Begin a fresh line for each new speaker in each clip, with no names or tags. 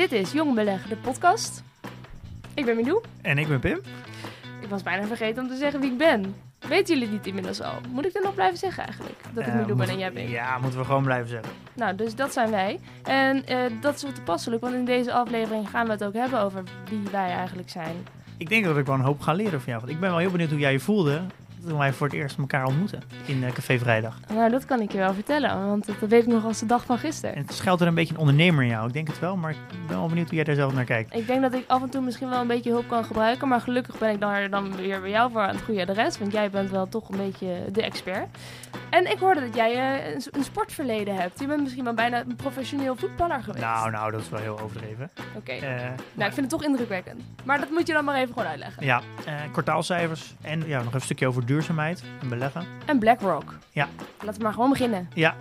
Dit is Jong Beleggen, de podcast. Ik ben Milou.
En ik ben Pim.
Ik was bijna vergeten om te zeggen wie ik ben. Weten jullie niet inmiddels al? Moet ik dat nog blijven zeggen eigenlijk? Dat ik Milou ben en jij bent.
Ja, moeten we gewoon blijven zeggen.
Nou, dus dat zijn wij. En eh, dat is wel toepasselijk, want in deze aflevering gaan we het ook hebben over wie wij eigenlijk zijn.
Ik denk dat ik wel een hoop ga leren van jou. Want ik ben wel heel benieuwd hoe jij je voelde toen wij voor het eerst elkaar ontmoeten in eh, Café Vrijdag.
Nou, dat kan ik je wel vertellen, want dat weet ik nog als de dag van gisteren.
En het schuilt er een beetje een ondernemer in jou. Ik denk het wel, maar ik ben wel benieuwd hoe jij daar zelf naar kijkt.
Ik denk dat ik af en toe misschien wel een beetje hulp kan gebruiken, maar gelukkig ben ik dan, dan weer bij jou voor aan het goede adres, want jij bent wel toch een beetje de expert. En ik hoorde dat jij eh, een, sportverleden hebt. Je bent misschien wel bijna een professioneel voetballer geweest.
Nou, nou, dat is wel heel overdreven.
Oké.
Eh,
Nou,
maar-
ik vind het toch indrukwekkend. Maar dat moet je dan maar even gewoon uitleggen.
ja, kwartaalcijfers en ja, nog even een stukje over duurzaamheid en beleggen.
En BlackRock.
Ja.
Laten we maar gewoon beginnen.
Ja,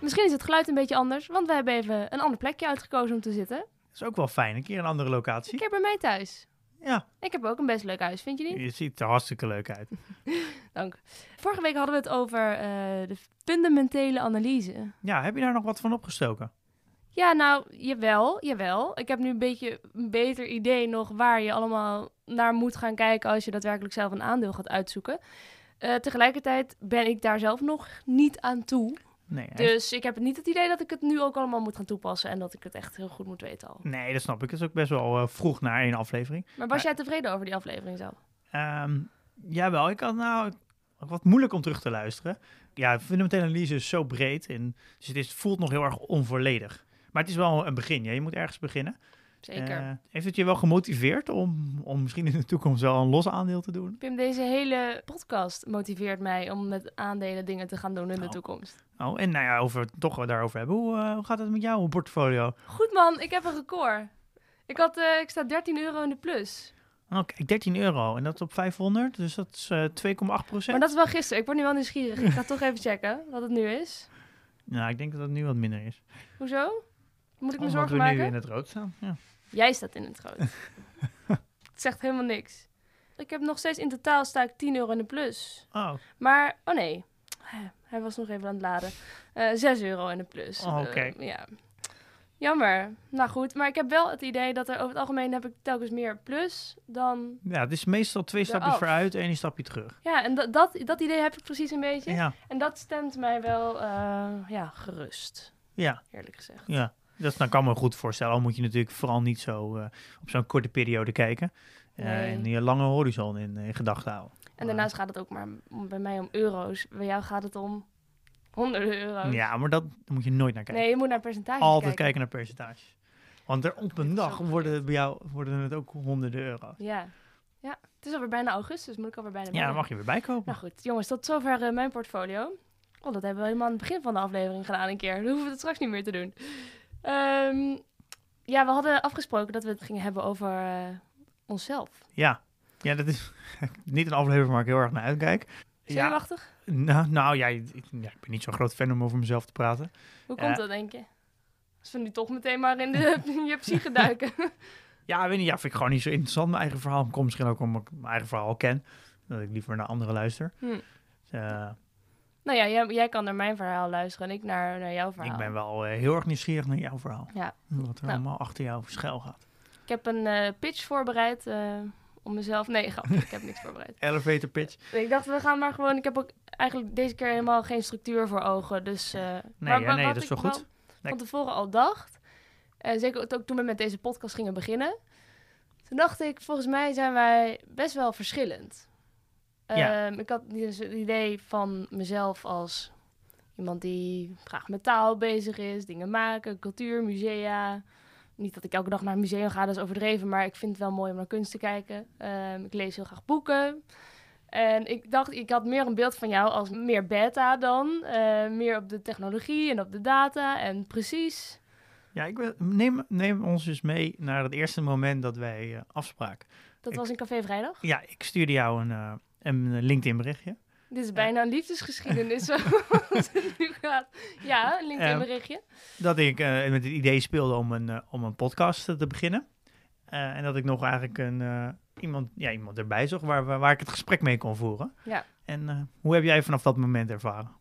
Misschien is het geluid een beetje anders, want we hebben even een ander plekje uitgekozen om te zitten.
dat is ook wel fijn. Een keer een andere
Een
locatie.
keer bij mij thuis.
Ja,
Ik heb ook een best leuk huis, vind je niet?
je ziet er hartstikke leuk uit.
Dank. Vorige week hadden we het over eh, de fundamentele analyse.
Ja, heb je daar nog wat van opgestoken?
Ja, nou, jawel, jawel. Ik heb nu een beetje een beter idee nog waar je allemaal naar moet gaan kijken als je daadwerkelijk zelf een aandeel gaat uitzoeken. Eh, tegelijkertijd ben ik daar zelf nog niet aan toe.
Nee?
Dus ik heb niet het idee dat ik het nu ook allemaal moet gaan toepassen en dat ik het echt heel goed moet weten al.
nee, dat snap ik. Het is ook best wel eh, vroeg naar één aflevering.
Maar was jij tevreden over die aflevering zelf?
Ehm jawel, ik had nou wat moeilijk om terug te luisteren. Ja, fundamentele analyse is zo breed en dus het is, voelt nog heel erg onvolledig. Maar het is wel een begin. Ja. Je moet ergens beginnen.
Zeker.
Eh, heeft het je wel gemotiveerd om, om misschien in de toekomst wel een los aandeel te doen?
Pim, deze hele podcast motiveert mij om met aandelen dingen te gaan doen in de
Oh.
toekomst.
Oh, en nou ja, over het toch daarover hebben. Hoe, eh, hoe gaat het met jouw portfolio?
Goed man, ik heb een record. Ik, had, eh, ik sta 13 euro in de plus.
Oh, kijk, 13 euro en dat op 500, dus dat is eh 2,8 procent.
Maar dat is wel gisteren. Ik word nu wel nieuwsgierig. Ik ga toch even checken wat het nu is.
Nou, ik denk dat het nu wat minder is.
Hoezo? Moet ik me
Omdat
zorgen
we
maken?
nu in het rood staan. Ja.
Jij staat in het groot. het zegt helemaal niks. Ik heb nog steeds in totaal sta ik 10 euro in de plus.
Oh,
Maar, oh nee. Hij was nog even aan het laden. Eh 6 euro in de plus.
Oh, oké.
Eh, ja. Jammer. Nou goed, maar ik heb wel het idee dat er over het algemeen heb ik telkens meer plus dan...
ja, het is meestal twee stapjes
Eraf.
vooruit en één stapje terug.
Ja, en dat, dat, dat idee heb ik precies een beetje.
Ja,
En dat stemt mij wel eh, ja, gerust,
ja,
eerlijk gezegd.
ja. Dat nou, kan me goed voorstellen. Al moet je natuurlijk vooral niet zo eh, op zo'n korte periode kijken. Eh,
Nee.
En je lange horizon in, in gedachten houden.
En daarnaast gaat het ook maar bij mij om euro's. Bij jou gaat het om honderden euro's.
Ja, maar dat, daar moet je nooit naar kijken.
Nee, je moet naar percentages
Altijd
kijken.
kijken naar percentages. Want er op een dag worden het bij jou worden het ook honderden euro's.
Ja. ja, het is alweer bijna augustus, moet ik alweer bijna
Ja, dan mag je weer bijkopen.
Nou goed, jongens, tot zover eh, mijn portfolio. Oh, dat hebben we helemaal aan het begin van de aflevering gedaan een keer. Dan hoeven we het straks niet meer te doen. Ehm, ja, we hadden afgesproken dat we het gingen hebben over eh, onszelf.
Ja. ja, dat is niet een aflevering waar ik heel erg naar uitkijk. Ja,
Zenuwachtig?
nou, nou ja, ik, ja, ik ben niet zo'n groot fan om over mezelf te praten.
Hoe
Ja.
komt dat, denk je? Als we nu toch meteen maar in, de, in je psyche duiken.
Ja, ik weet niet, ja, vind ik gewoon niet zo interessant, mijn eigen verhaal. Komt misschien ook omdat ik mijn eigen verhaal al ken. Dat ik liever naar anderen luister.
Hm.
Dus, eh,
Nou ja, jij, jij kan naar mijn verhaal luisteren en ik naar, naar jouw verhaal.
ik ben wel eh, heel erg nieuwsgierig naar jouw verhaal.
Ja.
Wat er
Nou.
allemaal achter jou schuil gaat.
Ik heb een eh, pitch voorbereid eh, om mezelf... Nee, grapje, ik heb niks voorbereid.
Elevator pitch.
Ik dacht, we gaan maar gewoon... Ik heb ook eigenlijk deze keer helemaal geen structuur voor ogen. Dus,
Nee,
maar
ja,
wa-
nee, dat is
ik
wel goed.
van tevoren al dacht... En zeker ook toen we met deze podcast gingen beginnen... Toen dacht ik, volgens mij zijn wij best wel verschillend.
Ja.
Ehm, ik had dus het idee van mezelf als Iemand die graag met taal bezig is, dingen maken, cultuur, musea. Niet dat ik elke dag naar een museum ga, dat is overdreven, maar ik vind het wel mooi om naar kunst te kijken. Ehm, ik lees heel graag boeken. En ik dacht, ik had meer een beeld van jou als meer beta dan. eh, meer op de technologie en op de data en precies.
Ja, ik wil, neem, neem ons dus mee naar het eerste moment dat wij eh, afspraken.
Dat
Ik-
was in Café Vrijdag.
Ja, ik stuurde jou een, eh, een LinkedIn berichtje.
Dit is bijna een liefdesgeschiedenis zoals het nu gaat. Ja, een LinkedIn
Ehm,
berichtje.
Dat ik eh, met het idee speelde om een, eh, om een podcast te beginnen. Eh, en dat ik nog eigenlijk een, iemand, ja, iemand erbij zocht waar, waar, ik het gesprek mee kon voeren.
Ja.
En hoe heb jij vanaf dat moment ervaren?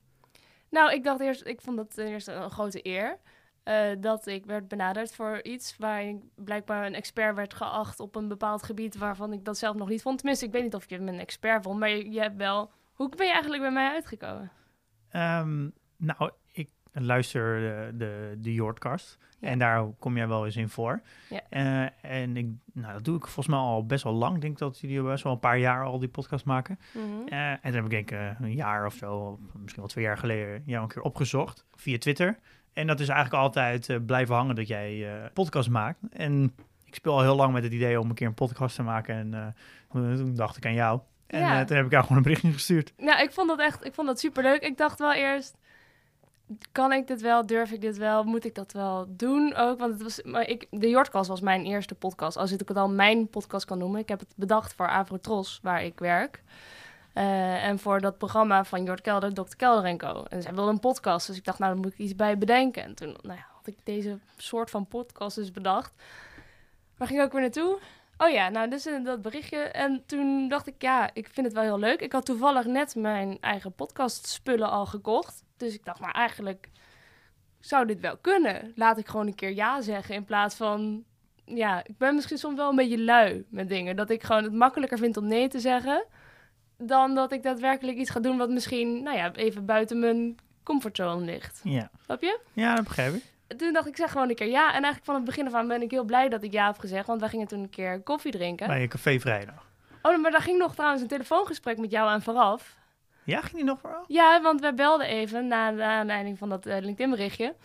Nou, ik dacht eerst, ik vond het ten eerste een grote eer. Eh, dat ik werd benaderd voor iets waar ik blijkbaar een expert werd geacht op een bepaald gebied waarvan ik dat zelf nog niet vond. Tenminste, ik weet niet of je me een expert vond, maar je, je hebt wel. Hoe ben je eigenlijk bij mij uitgekomen?
Ehm, nou, ik luister de, de, de Jordcast.
Ja.
En daar kom jij wel eens in voor.
Ja.
Eh, en ik, nou, dat doe ik volgens mij al best wel lang. Ik denk dat jullie best wel een paar jaar al die podcast maken. Eh, en toen heb ik denk ik een jaar of zo, misschien wel twee jaar geleden, jou een keer opgezocht via Twitter. En dat is eigenlijk altijd eh, blijven hangen dat jij eh, podcast maakt. En ik speel al heel lang met het idee om een keer een podcast te maken. En eh, toen dacht ik aan jou. En
Ja.
toen heb ik jou gewoon een berichtje gestuurd.
Nou, ik vond dat echt, ik vond dat superleuk. Ik dacht wel eerst, kan ik dit wel, durf ik dit wel, moet ik dat wel doen ook? Want het was, maar ik, de Jordcast was mijn eerste podcast, als ik het al mijn podcast kan noemen. Ik heb het bedacht voor Avrotros, waar ik werk. Eh, en voor dat programma van Jort Kelder, Dr. Kelder en Co. En zij wilde een podcast, dus ik dacht, nou, daar moet ik iets bij bedenken. En toen nou ja, had ik deze soort van podcast dus bedacht. Waar ging ik ook weer naartoe? Oh ja, nou, dus dat berichtje. En toen dacht ik, ja, ik vind het wel heel leuk. Ik had toevallig net mijn eigen podcast spullen al gekocht. Dus ik dacht, maar eigenlijk zou dit wel kunnen. Laat ik gewoon een keer ja zeggen in plaats van... Ja, ik ben misschien soms wel een beetje lui met dingen. Dat ik gewoon het makkelijker vind om nee te zeggen... dan dat ik daadwerkelijk iets ga doen wat misschien, nou ja, even buiten mijn comfortzone ligt.
Ja,
Snap je?
ja dat begrijp ik.
Toen dacht ik, zeg gewoon een keer ja. En eigenlijk van het begin af aan ben ik heel blij dat ik ja heb gezegd. Want wij gingen toen een keer koffie drinken.
Bij je café vrijdag.
Oh, maar daar ging nog trouwens een telefoongesprek met jou aan vooraf.
Ja, ging die nog vooral?
Ja, want wij belden even na de aanleiding van dat eh, LinkedIn-berichtje.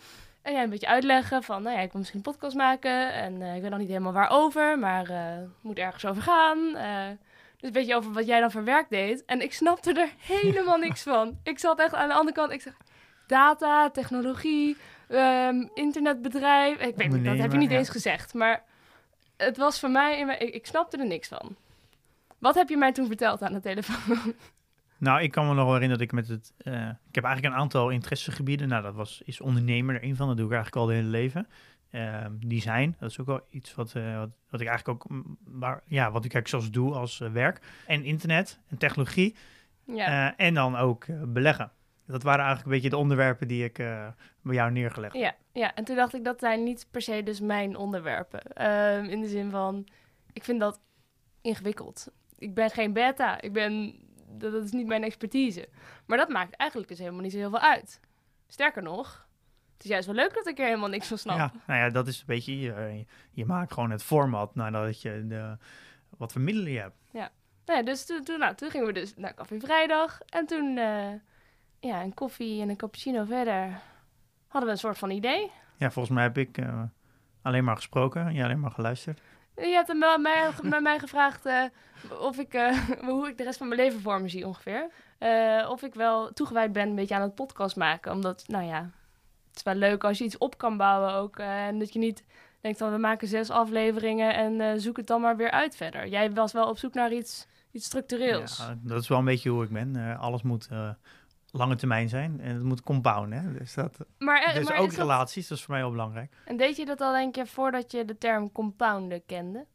En jij een beetje uitleggen van, nou ja, ik wil misschien een podcast maken. En eh, ik weet nog niet helemaal waarover, maar eh, het moet ergens over gaan. Dus een beetje over wat jij dan voor werk deed. En ik snapte er helemaal niks van. Ik zat echt aan de andere kant, ik zeg, data, technologie, ehm, internetbedrijf. Ik weet niet, dat heb je niet
ja.
eens gezegd. Maar het was voor mij, in mijn- ik, ik snapte er niks van. Wat heb je mij toen verteld aan de telefoon?
Nou, ik kan me nog wel herinneren dat ik met het... eh, ik heb eigenlijk een aantal interessegebieden. Nou, dat was, is ondernemer er een van. Dat doe ik eigenlijk al het hele leven. Ehm, design, dat is ook wel iets wat, eh, wat, wat ik eigenlijk ook... mm, Maar, ja, wat ik eigenlijk zelfs doe als eh, werk. En internet en technologie.
ja.
eh, en dan ook beleggen. Dat waren eigenlijk een beetje de onderwerpen die ik bij jou neergelegd heb.
Ja, ja, en toen dacht ik dat zijn niet per se dus mijn onderwerpen. Ehm, in de zin van, ik vind dat ingewikkeld. Ik ben geen beta, ik ben, dat, dat is niet mijn expertise. Maar dat maakt eigenlijk dus helemaal niet zo heel veel uit. Sterker nog, het is juist wel leuk dat ik er helemaal niks van snap.
Ja, nou ja, dat is een beetje... Je, je maakt gewoon het format nadat je de, wat voor middelen je hebt.
Nou ja, dus toen, toen, nou, toen gingen we dus naar Café Vrijdag. En toen, eh, ja, een koffie en een cappuccino verder, hadden we een soort van idee.
Ja, volgens mij heb ik eh, alleen maar gesproken en jij alleen maar geluisterd.
Je hebt hem mij, bij mij gevraagd eh, of ik, eh, hoe ik de rest van mijn leven voor me zie ongeveer. Eh, of ik wel toegewijd ben een beetje aan het podcast maken. Omdat, nou ja, het is wel leuk als je iets op kan bouwen ook. eh, en dat je niet denkt van we maken zes afleveringen en eh, zoek het dan maar weer uit verder. Jij was wel op zoek naar iets, iets structureels.
Ja, dat is wel een beetje hoe ik ben. Eh, alles moet lange termijn zijn en het moet compounden. Hè? Dus, dat,
maar,
dus
maar
ook
dat-
relaties, dat is voor mij heel belangrijk.
En deed je dat al denk je voordat je de term compounden kende?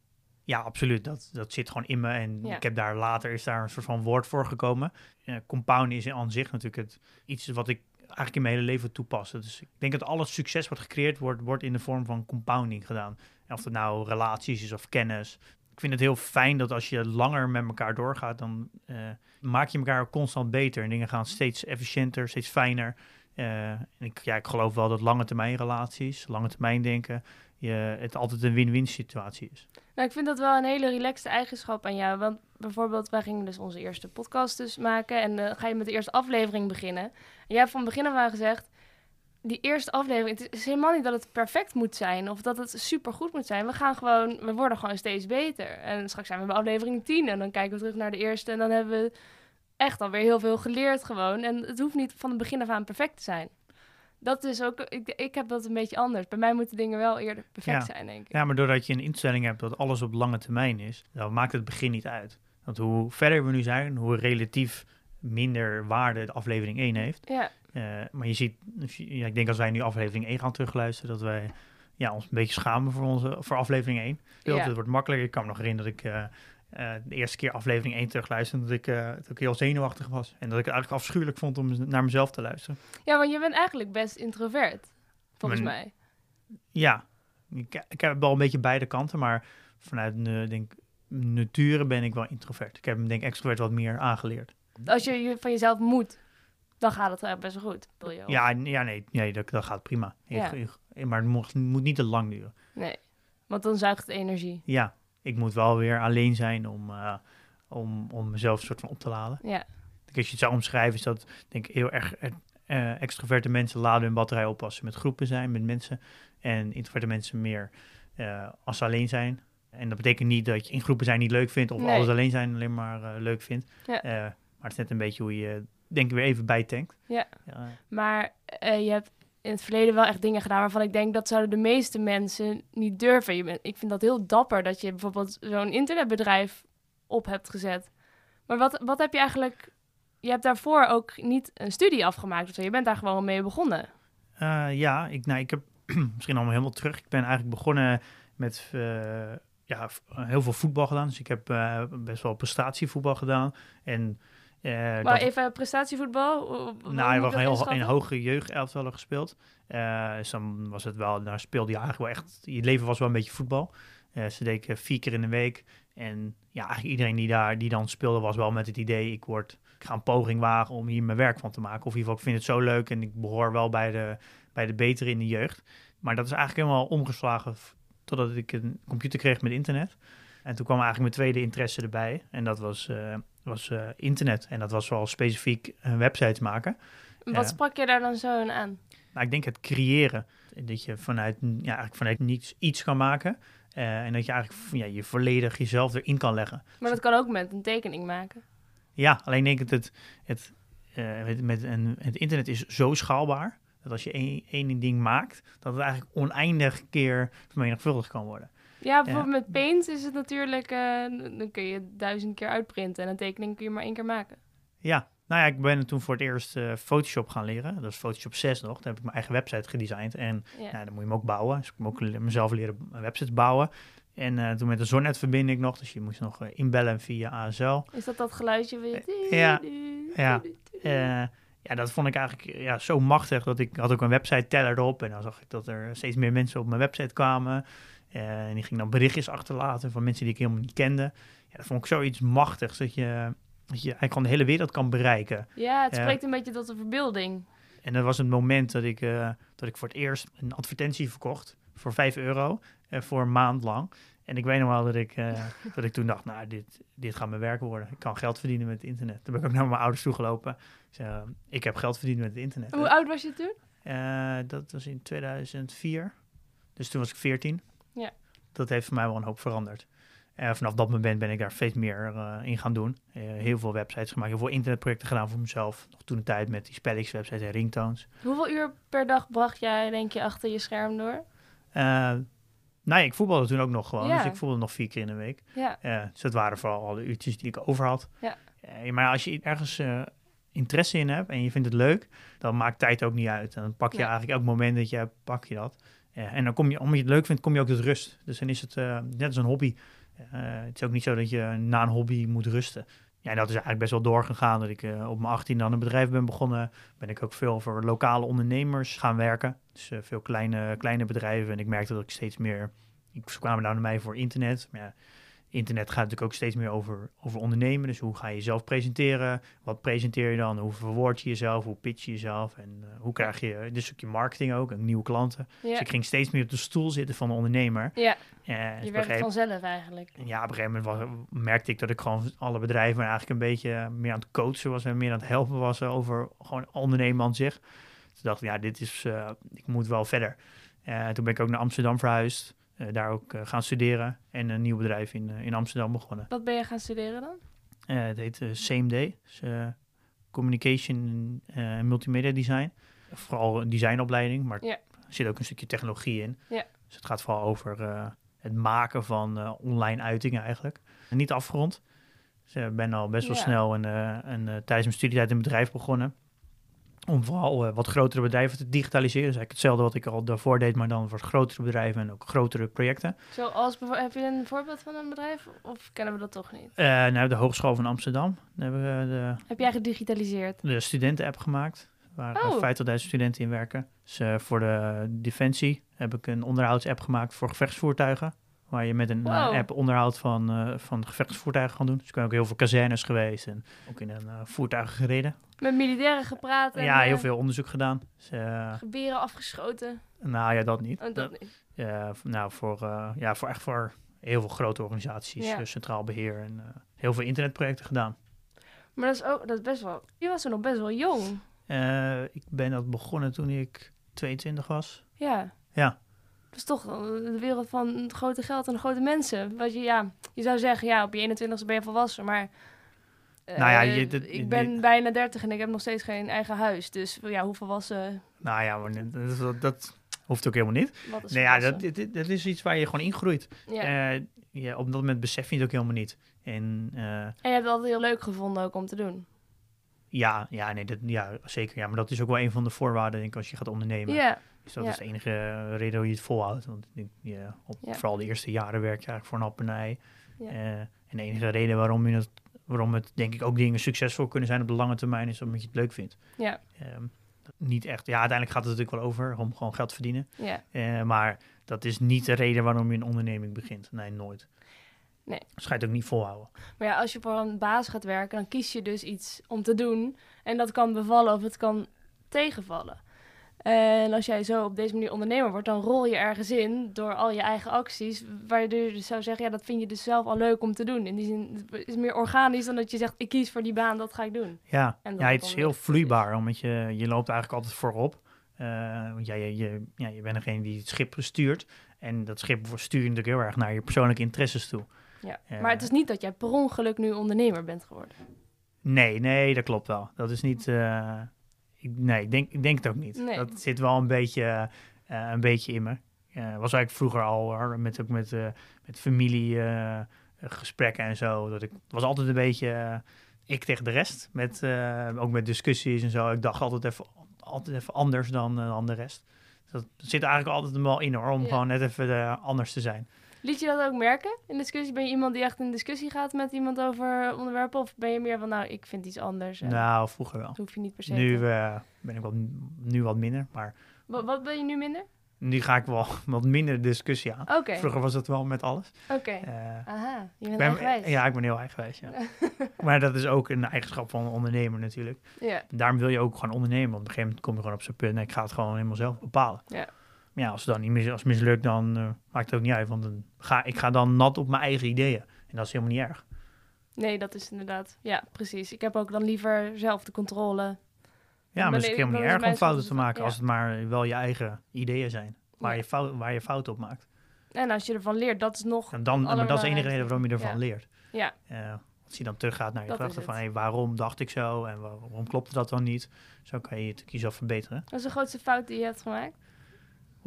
Ja, absoluut. Dat, dat zit gewoon in me. En
Ja.
ik heb daar later is daar een soort van woord voor gekomen. Eh compound is aan zich natuurlijk het, iets wat ik eigenlijk in mijn hele leven toepas. Dus ik denk dat alles succes wat gecreëerd wordt, wordt in de vorm van compounding gedaan. Of het nou relaties is of kennis. Ik vind het heel fijn dat als je langer met elkaar doorgaat, dan eh, maak je elkaar constant beter. En dingen gaan steeds efficiënter, steeds fijner. Eh, en ik, ja, ik geloof wel dat lange termijn relaties, lange termijn denken, je, het altijd een win-win situatie is.
Nou, ik vind dat wel een hele relaxte eigenschap aan jou. Want bijvoorbeeld, wij gingen dus onze eerste podcast dus maken. En dan ga je met de eerste aflevering beginnen. En jij hebt van begin af aan gezegd... Die eerste aflevering, het is helemaal niet dat het perfect moet zijn of dat het super goed moet zijn. We gaan gewoon, we worden gewoon steeds beter. En straks zijn we bij aflevering 10 en dan kijken we terug naar de eerste en dan hebben we echt alweer heel veel geleerd gewoon. En het hoeft niet van het begin af aan perfect te zijn. Dat is ook, ik, ik heb dat een beetje anders. Bij mij moeten dingen wel eerder perfect
Ja.
zijn, denk ik.
Ja, maar doordat je een instelling hebt dat alles op lange termijn is, dan maakt het begin niet uit. Want hoe verder we nu zijn, hoe relatief minder waarde de aflevering 1 heeft.
Ja,
Eh, maar je ziet, ja, ik denk als wij nu aflevering 1 gaan terugluisteren, dat wij ja, ons een beetje schamen voor, onze, voor aflevering 1.
Ja.
Het wordt makkelijker. Ik kan me nog herinneren dat ik eh, eh, de eerste keer aflevering 1 terugluisterde, dat ik, eh, dat ik heel zenuwachtig was. En dat ik het eigenlijk afschuwelijk vond om naar mezelf te luisteren.
ja want je bent eigenlijk best introvert, volgens
Mijn-
mij.
Ja, ik, ik heb wel een beetje beide kanten, maar vanuit uh, denk nature ben ik wel introvert. Ik heb hem denk ik extrovert wat meer aangeleerd.
Als je van jezelf moet, dan gaat het eigenlijk best wel goed. Wil je
Ja, ja nee, nee dat, dat gaat prima.
Ja.
Ik- ik- maar het moet, moet niet te lang duren.
Nee, want dan zuigt het energie.
Ja, ik moet wel weer alleen zijn om, eh, om, om mezelf soort van op te laden.
Ja,
Als je het zou omschrijven, is dat denk ik heel erg eh, extroverte mensen laden hun batterij op als ze met groepen zijn, met mensen. En introverte mensen meer als ze alleen zijn. En dat betekent niet dat je in groepen zijn niet leuk vindt of
Nee.
alles alleen zijn alleen maar leuk vindt.
Ja.
Maar het is net een beetje hoe je denk ik weer even bijtankt.
Ja.
Ja,
maar je hebt in het verleden wel echt dingen gedaan waarvan ik denk dat zouden de meeste mensen niet durven. Je ik vind dat heel dapper dat je bijvoorbeeld zo'n internetbedrijf op hebt gezet. Maar wat, wat heb je eigenlijk... Je hebt daarvoor ook niet een studie afgemaakt zo. Je bent daar gewoon mee begonnen.
Eh, ja, ik, nou, ik heb misschien allemaal helemaal terug. Ik ben eigenlijk begonnen met eh, ja, heel veel voetbal gedaan. Dus ik heb eh, best wel prestatievoetbal gedaan. En,
Maar
dat,
even prestatievoetbal.
nou,
ik
heb
dat
heel in hoge jeugdelftallen gespeeld. Eh, dus dan was het wel, daar speelde je eigenlijk wel echt, je leven was wel een beetje voetbal. Eh, ze eh, vier keer in de week. En ja, eigenlijk iedereen die daar die dan speelde was wel met het idee, ik, word, ik ga een poging wagen om hier mijn werk van te maken. Of in ieder geval, ik vind het zo leuk en ik behoor wel bij de, bij de betere in de jeugd. Maar dat is eigenlijk helemaal omgeslagen totdat ik een computer kreeg met internet. En toen kwam eigenlijk mijn tweede interesse erbij. En dat was, eh, was eh, internet. En dat was wel specifiek eh, websites maken.
Wat sprak je daar dan zo aan?
Nou, ik denk het creëren. Dat je vanuit, ja, eigenlijk vanuit niets iets kan maken. Eh, en dat je eigenlijk ja, je volledig jezelf erin kan leggen.
Maar dat kan ook met een tekening maken.
Ja, alleen denk ik dat het, het, eh, met, met een, het internet is zo schaalbaar. Dat als je één, één ding maakt, dat het eigenlijk oneindig keer vermenigvuldigd kan worden.
Ja, bijvoorbeeld met Paint is het natuurlijk... eh, dan kun je duizend keer uitprinten en een tekening kun je maar één keer maken.
Ja, nou ja, ik ben toen voor het eerst eh, Photoshop gaan leren. Dat is Photoshop 6 nog. Daar heb ik mijn eigen website gedesigned. En
Ja.
ja, dan moet je hem ook bouwen. Dus ik moet ook mezelf leren websites bouwen. En eh, toen met de Zonnet verbinding nog. Dus je moest nog inbellen via ASL.
Is dat dat geluidje weer?
ja, ja. Ja, dat vond ik eigenlijk ja, zo machtig. Dat ik had ook een website teller erop. En dan zag ik dat er steeds meer mensen op mijn website kwamen. Eh, en die gingen dan berichtjes achterlaten van mensen die ik helemaal niet kende. Ja, dat vond ik zoiets machtigs. Dat je, dat je eigenlijk gewoon de hele wereld kan bereiken.
Ja, het spreekt een beetje tot de verbeelding.
En dat was het moment dat ik, eh, dat ik voor het eerst een advertentie verkocht voor 5 euro eh, voor een maand lang. En ik weet nog wel dat ik, dat ik toen dacht, nou, dit, dit gaat mijn werk worden. Ik kan geld verdienen met het internet. Toen ben ik ook naar mijn ouders toegelopen. Ik zei, eh, ik heb geld verdiend met het internet.
Hoe oud was je toen?
Dat was in 2004. Dus toen was ik 14. Dat heeft voor mij wel een hoop veranderd. En vanaf dat moment ben ik daar steeds meer eh, in gaan doen. Eh, heel veel websites gemaakt, heel veel internetprojecten gedaan voor mezelf. Nog toen de tijd met die spellings-websites en ringtones.
Hoeveel uur per dag bracht jij, denk je, achter je scherm door?
Eh nou ja, ik voetbalde toen ook nog gewoon.
Ja.
Dus ik voetbalde nog vier keer in de week.
Ja,
dus dat waren vooral alle uurtjes die ik over had.
Ja.
Maar als je ergens interesse in hebt en je vindt het leuk, dan maakt tijd ook niet uit. En dan pak je eigenlijk elk moment dat je hebt, pak je dat. En dan kom je, omdat je het leuk vindt, kom je ook tot rust. Dus dan is het eh, net als een hobby. Eh, het is ook niet zo dat je na een hobby moet rusten. Ja, dat is eigenlijk best wel doorgegaan. Dat ik eh, op mijn 18 dan een bedrijf ben begonnen. Ben ik ook veel voor lokale ondernemers gaan werken. Dus veel kleine, kleine bedrijven. En ik merkte dat ik steeds meer... Ze kwamen nou naar mij voor internet. Maar ja, internet gaat natuurlijk ook steeds meer over, over ondernemen. Dus hoe ga je jezelf presenteren? Wat presenteer je dan? Hoe verwoord je jezelf? Hoe pitch je jezelf? En eh, hoe krijg je dus een stukje marketing ook en nieuwe klanten? Dus ik ging steeds meer op de stoel zitten van de ondernemer.
ja
Eh,
je
een
werkt vanzelf eigenlijk.
ja, op een gegeven moment was, merkte ik dat ik gewoon alle bedrijven eigenlijk een beetje meer aan het coachen was en meer aan het helpen was over gewoon ondernemen aan zich. Toen dacht ik, ja, dit is, eh, ik moet wel verder. Eh, toen ben ik ook naar Amsterdam verhuisd, eh, daar ook eh, gaan studeren en een nieuw bedrijf in, eh, in Amsterdam begonnen.
Wat ben je gaan studeren dan?
Eh, het heet eh, CMD, dus, eh, Communication eh, en Multimedia Design. Vooral een designopleiding, maar
Ja.
er zit ook een stukje technologie in.
Ja.
Dus het gaat vooral over eh, het maken van eh, online uitingen eigenlijk. En niet afgerond. Dus ik ben al best wel
Ja.
snel en, eh, en, eh, tijdens mijn studietijd een bedrijf begonnen. Om vooral eh, wat grotere bedrijven te digitaliseren. Dus eigenlijk hetzelfde wat ik al daarvoor deed, maar dan voor grotere bedrijven en ook grotere projecten.
Zoals, heb je een voorbeeld van een bedrijf? Of kennen we dat toch niet?
Eh nou, de Hogeschool van Amsterdam. Daar hebben we de,
Heb jij gedigitaliseerd?
de studenten-app gemaakt. Waar eh,
Oh.
50.000 studenten in werken. Dus eh, voor de Defensie heb ik een onderhoudsapp gemaakt voor gevechtsvoertuigen. Waar je met een eh, app onderhoud van, eh, van gevechtsvoertuigen kan doen. Dus ik ben ook heel veel kazernes geweest en ook in een eh, voertuig gereden.
Met militairen gepraat en
ja, heel veel onderzoek gedaan. Dus,
geberen afgeschoten?
nou ja, dat niet.
Oh, dat niet.
Nou, voor, ja, voor echt voor heel veel grote organisaties,
Ja.
centraal beheer en heel veel internetprojecten gedaan.
Maar dat is ook dat is best wel... Je was er nog best wel jong.
Ik ben dat begonnen toen ik 22 was.
Ja.
Ja.
Dat is toch de wereld van het grote geld en grote mensen. Wat je, ja, je zou zeggen, ja, op je 21ste ben je volwassen, maar... eh,
Nou ja, je- dat-
ik ben bijna 30 en ik heb nog steeds geen eigen huis. Dus ja, hoe volwassen...
Nou ja, maar dat, dat, dat hoeft ook helemaal niet.
Wat is
Nee, ja, dat, dit- dat is iets waar je gewoon ingroeit.
ja.
Eh, ja, op dat moment besef je het ook helemaal niet. En eh,
En je hebt het altijd heel leuk gevonden ook om te doen.
ja, ja, nee, dat, ja, zeker. Ja, maar dat is ook wel een van de voorwaarden, denk ik, als je gaat ondernemen.
Ja,
Dus dat
ja.
is de enige reden hoe je het volhoudt. Want ja, op,
Ja.
vooral de eerste jaren werk je eigenlijk voor een ei.
Ja.
Eh, en de enige reden waarom, je het, waarom het, denk ik, ook dingen succesvol kunnen zijn op de lange termijn, is omdat je het leuk vindt.
ja,
Ehm, niet echt. Ja, uiteindelijk gaat het natuurlijk wel over om gewoon geld te verdienen.
ja.
Eh, maar dat is niet de reden waarom je een onderneming begint. Nee, nooit.
Nee.
Ga je het ook niet volhouden.
Maar ja, als je voor een baas gaat werken, dan kies je dus iets om te doen. En dat kan bevallen of het kan tegenvallen. En als jij zo op deze manier ondernemer wordt, dan rol je ergens in door al je eigen acties. Waardoor je dus zou zeggen, ja, dat vind je dus zelf al leuk om te doen. In die zin het is meer organisch dan dat je zegt, ik kies voor die baan, dat ga ik doen.
Ja,
En
ja
het
is heel vloeibaar, omdat je, je loopt eigenlijk altijd voorop. Eh, want jij, je, je, ja, je bent degene die het schip stuurt. En dat schip stuur je natuurlijk heel erg naar je persoonlijke interesses toe.
Ja.
Ja.
Maar het is niet dat jij per ongeluk nu ondernemer bent geworden.
Nee, nee, dat klopt wel. Dat is niet. eh, ik, nee, ik denk, ik denk het ook niet.
Nee.
Dat zit wel een beetje, eh, een beetje in me. Eh, was eigenlijk vroeger al hoor, met, ook met, eh, met familie eh, gesprekken en zo. Dat ik was altijd een beetje ik tegen de rest. Met, ook met discussies en zo. Ik dacht altijd even, altijd even anders dan, dan de rest. Dat zit eigenlijk altijd wel in hoor, om
Ja.
gewoon net even anders te zijn.
Liet je dat ook merken in discussie? Ben je iemand die echt in discussie gaat met iemand over onderwerpen? Of ben je meer van, nou, ik vind iets anders.
Nou, vroeger wel.
dat hoef je niet per se
Nu eh, ben ik wat, nu wat minder, maar
Wat, wat ben je nu minder?
nu ga ik wel wat minder discussie aan.
Oké,
Vroeger was dat wel met alles.
oké.
Eh,
Aha, je bent eigenwijs.
ja, ik ben heel eigenwijs. Ja. maar dat is ook een eigenschap van een ondernemer natuurlijk.
Ja,
Daarom wil je ook gewoon ondernemen. Want op een gegeven moment kom je gewoon op zo'n punt en ik ga het gewoon helemaal zelf bepalen.
Ja.
Ja, als het dan niet mis, als mislukt, dan eh, maakt het ook niet uit. Want dan ga, ik ga dan nat op mijn eigen ideeën. En dat is helemaal niet erg.
nee, dat is inderdaad. Ja, precies. Ik heb ook dan liever zelf de controle.
Ja,
Maar
het is helemaal niet erg om fouten te maken.
ja.
Als het maar wel je eigen ideeën zijn. Waar,
Ja.
je, fout, waar je fouten op maakt.
En als je ervan leert, dat is nog...
En dan, maar dat is de enige reden waarom je ervan
Ja.
leert.
Ja,
Eh, als je dan teruggaat naar je gedachten van hey, waarom dacht ik zo en waar- waarom klopte dat dan niet? Zo kan je het jezelf verbeteren.
dat is de grootste fout die je hebt gemaakt.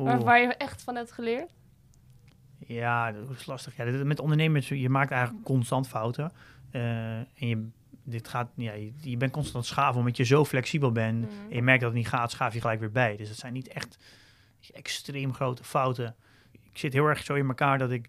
Waar, waar je echt van hebt geleerd.
Ja, dat is lastig. Ja, dit- met ondernemers, je maakt eigenlijk constant fouten. Eh, en je, dit gaat, ja, je, je bent constant schaven omdat je zo flexibel bent.
Mhm.
En je merkt dat het niet gaat, schaaf je gelijk weer bij. Dus het zijn niet echt extreem grote fouten. Ik zit heel erg zo in elkaar dat ik,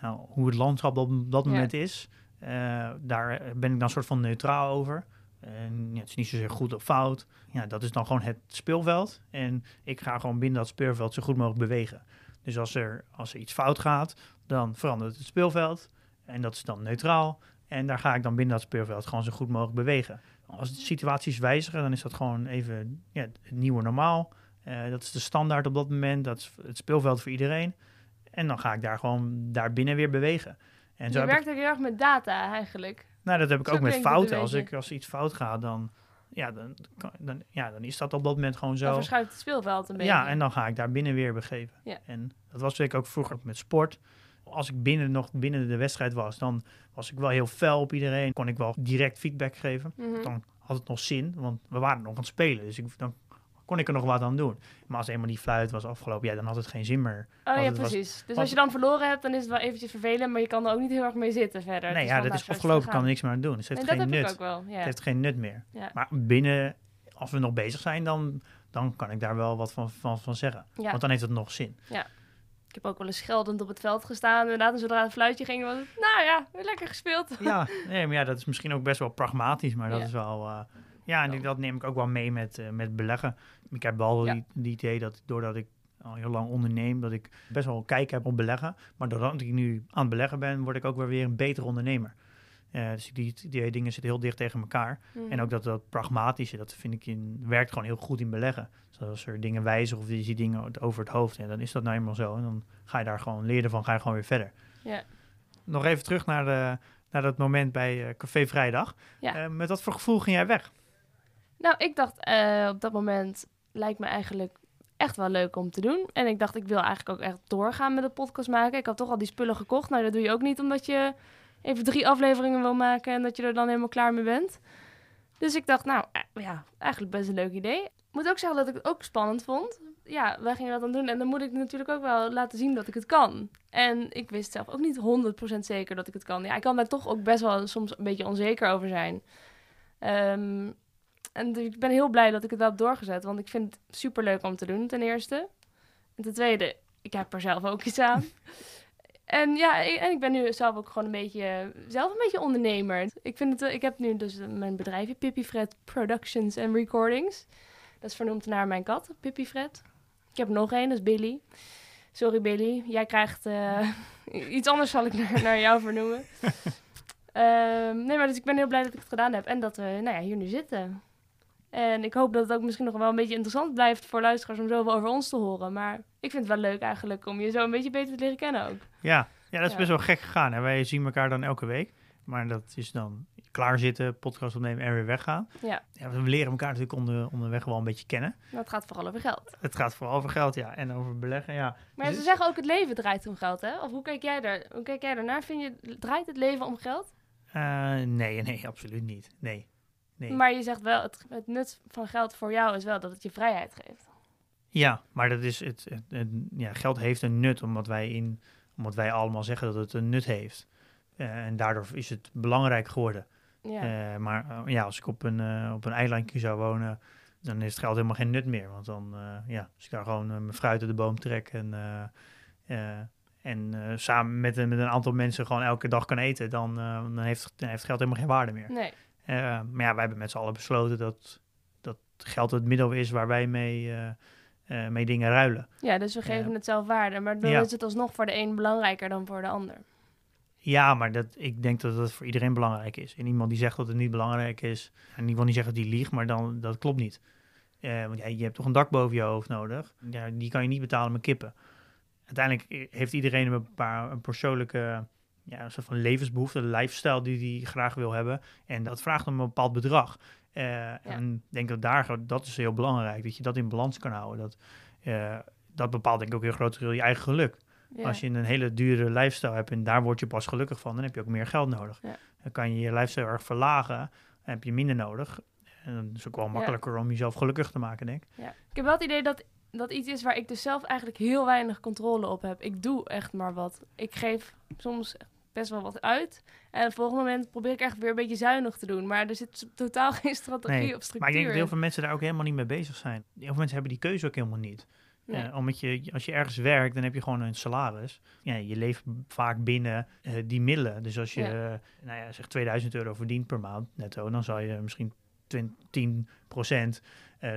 nou, hoe het landschap op dat
Ja.
moment is, eh, daar ben ik dan soort van neutraal over. En ja, het is niet zozeer goed of fout. Ja, dat is dan gewoon het speelveld. En ik ga gewoon binnen dat speelveld zo goed mogelijk bewegen. Dus als er, als er iets fout gaat, dan verandert het speelveld. En dat is dan neutraal. En daar ga ik dan binnen dat speelveld gewoon zo goed mogelijk bewegen. Als de situaties wijzigen, dan is dat gewoon even ja, het nieuwe normaal. Eh, dat is de standaard op dat moment. Dat is het speelveld voor iedereen. En dan ga ik daar gewoon daarbinnen weer bewegen. En
je
heb
werkt
ik,
ook heel erg met data eigenlijk.
Nou, dat heb ik
zo
ook met fouten. Als, ik, als iets fout gaat, dan, ja, dan, dan, ja, dan is dat op dat moment gewoon
Dan
zo.
verschuift het speelveld een beetje.
Ja, en dan ga ik daar binnen weer begeven.
Ja.
En dat was natuurlijk ook vroeger met sport. Als ik binnen nog binnen de wedstrijd was, dan was ik wel heel fel op iedereen. Kon ik wel direct feedback geven.
Mhm.
Dan had het nog zin, want we waren nog aan het spelen. Dus ik, dan kon ik er nog wat aan doen. Maar als eenmaal die fluit was afgelopen, ja, dan had het geen zin meer.
Oh ja,
was-
precies. dus als je dan verloren hebt, dan is het wel eventjes vervelend, maar je kan er ook niet heel erg mee zitten verder.
Nee, ja, dat is afgelopen, kan er niks meer aan doen. Dus het
En
heeft
dat
geen
heb
nut.
ik ook wel, ja.
Het heeft geen nut meer.
Ja.
Maar binnen, als we nog bezig zijn, dan, dan kan ik daar wel wat van, van, van zeggen.
Ja.
Want dan heeft het nog zin.
Ik heb ook wel eens scheldend op het veld gestaan. Inderdaad, en zodra het fluitje ging, was het, nou ja, weer lekker gespeeld.
Ja, nee, maar ja, dat is misschien ook best wel pragmatisch, maar dat
Ja.
is wel... eh, ja, en ik- dat neem ik ook wel mee met, eh, met beleggen. Ik heb wel
Ja.
die, die idee dat doordat ik al heel lang onderneem, dat ik best wel kijk heb op beleggen. Maar doordat ik nu aan het beleggen ben, word ik ook wel weer een betere ondernemer. Eh, dus die, die dingen zitten heel dicht tegen elkaar. En ook dat, dat pragmatische, dat vind ik in, werkt gewoon heel goed in beleggen. Dus als er dingen wijzigen of je ziet dingen over het hoofd, ja, dan is dat nou eenmaal zo. En dan ga je daar gewoon leren van, ga je gewoon weer verder.
Ja.
Nog even terug naar, de, naar dat moment bij eh, Café Vrijdag. Met wat voor gevoel ging jij weg?
Nou, ik dacht eh, op dat moment lijkt me eigenlijk echt wel leuk om te doen. En ik dacht, ik wil eigenlijk ook echt doorgaan met de podcast maken. Ik had toch al die spullen gekocht. Nou, dat doe je ook niet omdat je even drie afleveringen wil maken en dat je er dan helemaal klaar mee bent. Dus ik dacht, nou eh, ja, eigenlijk best een leuk idee. Ik moet ook zeggen dat ik het ook spannend vond. Ja, wij gingen dat dan doen en dan moet ik natuurlijk ook wel laten zien dat ik het kan. En ik wist zelf ook niet 100% zeker dat ik het kan. Ja, ik kan daar toch ook best wel soms een beetje onzeker over zijn. Ehm, en dus ik ben heel blij dat ik het wel heb doorgezet. Want ik vind het super leuk om te doen, ten eerste. En ten tweede, ik heb er zelf ook iets aan. en ja, ik, en ik ben nu zelf ook gewoon een beetje, zelf een beetje ondernemer. Ik, vind het, ik heb nu dus eh, mijn bedrijfje, Pippi Fred Productions and Recordings. Dat is vernoemd naar mijn kat, Pippi Fred. Ik heb nog één, dat is Billy. Sorry Billy, jij krijgt eh, iets anders zal ik naar, naar jou vernoemen. Ehm, nee, maar dus ik ben heel blij dat ik het gedaan heb en dat we nou ja, hier nu zitten. En ik hoop dat het ook misschien nog wel een beetje interessant blijft voor luisteraars om zoveel over ons te horen. Maar ik vind het wel leuk eigenlijk om je zo een beetje beter te leren kennen ook.
Ja, ja dat is
Ja.
best wel gek gegaan. Hè? Wij zien elkaar dan elke week. Maar dat is dan klaarzitten, podcast opnemen en weer weggaan.
Ja,
Ja, we leren elkaar natuurlijk onder, onderweg wel een beetje kennen.
maar het gaat vooral over geld.
Het gaat vooral over geld, ja. En over beleggen, ja.
Maar
Dus-
ze zeggen ook het leven draait om geld, hè? Of hoe kijk jij daar? Hoe kijk jij daarnaar? Vind je, draait het leven om geld?
Eh, nee, nee, absoluut niet. Nee. Nee.
Maar je zegt wel, het, het nut van geld voor jou is wel dat het je vrijheid geeft.
Ja, maar dat is het, het, het- ja, geld heeft een nut omdat wij, in, omdat wij allemaal zeggen dat het een nut heeft. Eh, en daardoor is het belangrijk geworden.
Ja.
Eh, maar eh, ja, als ik op een, op een eilandje zou wonen, dan heeft het geld helemaal geen nut meer. Want dan, ja, als ik daar gewoon mijn fruit uit de boom trek en, en samen met, een- met een aantal mensen gewoon elke dag kan eten, dan, dan, heeft, dan heeft geld helemaal geen waarde meer.
nee.
Eh, maar ja, wij hebben met z'n allen besloten dat, dat geld het middel is waar wij mee, eh, eh, mee dingen ruilen.
Ja, dus we geven het zelf waarde. Maar dan
Ja.
is het alsnog voor de een belangrijker dan voor de ander.
Ja, maar dat, ik denk dat dat voor iedereen belangrijk is. En iemand die zegt dat het niet belangrijk is, en ik wil niet zeggen dat die liegt, maar dan, dat klopt niet. Want ja, je hebt toch een dak boven je hoofd nodig. Ja, die kan je niet betalen met kippen. Uiteindelijk heeft iedereen een, paar, een persoonlijke ja, een soort van levensbehoefte, een lifestyle die hij graag wil hebben. En dat vraagt om een bepaald bedrag. Eh, En ik denk dat daar, dat is heel belangrijk, dat je dat in balans kan houden. Dat, eh, dat bepaalt denk ik ook heel groot deel je eigen geluk.
Ja.
Als je een hele dure lifestyle hebt en daar word je pas gelukkig van, dan heb je ook meer geld nodig.
Ja.
Dan kan je je lifestyle erg verlagen en heb je minder nodig. En dan is het ook wel makkelijker om jezelf gelukkig te maken, denk ik.
Ja. Ik heb wel het idee dat dat iets is waar ik dus zelf eigenlijk heel weinig controle op heb. Ik doe echt maar wat. Ik geef soms best wel wat uit. En op het volgende moment probeer ik echt weer een beetje zuinig te doen. Maar er zit totaal geen strategie
Nee,
of structuur
Maar ik denk dat heel veel mensen daar ook helemaal niet mee bezig zijn. Heel veel mensen hebben die keuze ook helemaal niet.
Nee.
Eh, omdat je, als je ergens werkt, dan heb je gewoon een salaris. Ja, je leeft vaak binnen eh, die middelen. Dus als je,
Ja.
eh, nou ja, zeg 2000 euro verdient per maand netto, dan zal je misschien 20, 10% eh,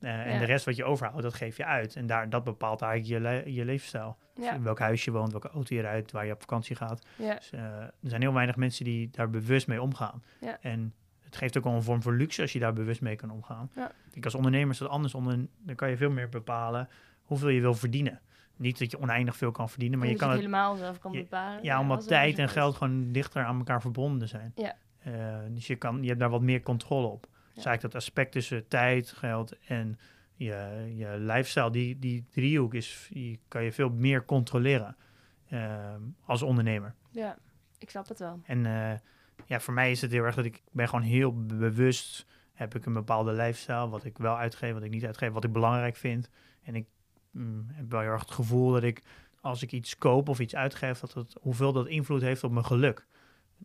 Eh, En de rest wat je overhoudt, dat geef je uit. En daar, dat bepaalt eigenlijk je, le- je levensstijl.
Ja,
In welk huis je woont, welke auto je rijdt, waar je op vakantie gaat.
ja,
Dus, eh, er zijn heel weinig mensen die daar bewust mee omgaan. En het geeft ook wel een vorm voor luxe als je daar bewust mee kan omgaan. Kijk, als ondernemer is dat anders. Onder, dan kan je veel meer bepalen hoeveel je wil verdienen. Niet dat je oneindig veel kan verdienen, maar je kan
het helemaal zelf kan bepalen.
Ja, omdat tijd en geld gewoon dichter aan elkaar verbonden zijn.
Ja.
Eh, dus je, kan, je hebt daar wat meer controle op. Dus eigenlijk dat aspect tussen tijd, geld en je, je lifestyle, die, die driehoek is, die kan je veel meer controleren eh, als ondernemer.
Ja, ik snap het wel.
En eh, ja, voor mij is het heel erg dat ik ben gewoon heel be- bewust heb ik een bepaalde lifestyle, wat ik wel uitgeef, wat ik niet uitgeef, wat ik belangrijk vind. En ik mm, heb wel heel erg het gevoel dat ik als ik iets koop of iets uitgeef, dat het, hoeveel dat invloed heeft op mijn geluk.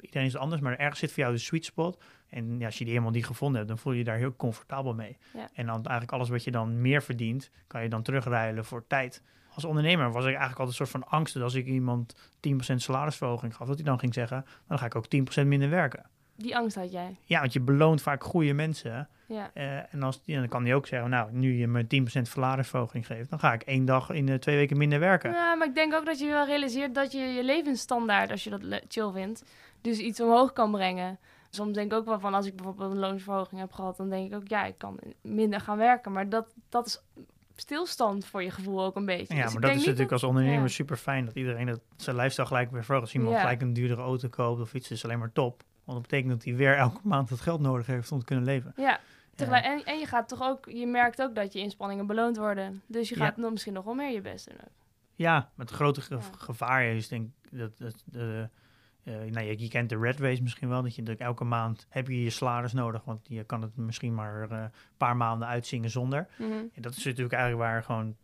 Iedereen is anders, maar ergens zit voor jou de sweet spot. En ja, als je die eenmaal die gevonden hebt, dan voel je je daar heel comfortabel mee.
Ja.
En dan eigenlijk alles wat je dan meer verdient, kan je dan terugruilen voor tijd. Als ondernemer was ik eigenlijk altijd een soort van angst dat als ik iemand 10% salarisverhoging gaf, dat hij dan ging zeggen, dan ga ik ook 10% minder werken.
Die angst had jij.
Ja, want je beloont vaak goede mensen.
Ja,
eh, en als, ja, dan kan hij ook zeggen, nou, nu je me 10% salarisverhoging geeft, dan ga ik één dag in de twee weken minder werken.
Ja, maar ik denk ook dat je wel realiseert dat je je levensstandaard, als je dat chill vindt, dus iets omhoog kan brengen. Soms denk ik ook wel van, als ik bijvoorbeeld een loonsverhoging heb gehad, dan denk ik ook, ja, ik kan minder gaan werken. Maar dat, dat is stilstand voor je gevoel ook een beetje.
Ja,
Dus
maar dat is natuurlijk als ondernemer
ja.
super fijn dat iedereen het, zijn lifestyle gelijk weer verhoogt. Als iemand
Ja.
gelijk een duurdere auto koopt of iets, is alleen maar top. Want dat betekent dat hij weer elke maand het geld nodig heeft om te kunnen leven.
Ja, en, en je gaat toch ook, je merkt ook dat je inspanningen beloond worden. Dus je gaat nog misschien nog wel meer je best doen. ook.
Ja, maar het grote gevaar is denk ik dat, dat eh, eh, nou, je, je kent de red race misschien wel, dat je dat elke maand heb je je salaris nodig, want je kan het misschien maar eh, een paar maanden uitzingen zonder.
Mhm.
En dat is natuurlijk eigenlijk waar gewoon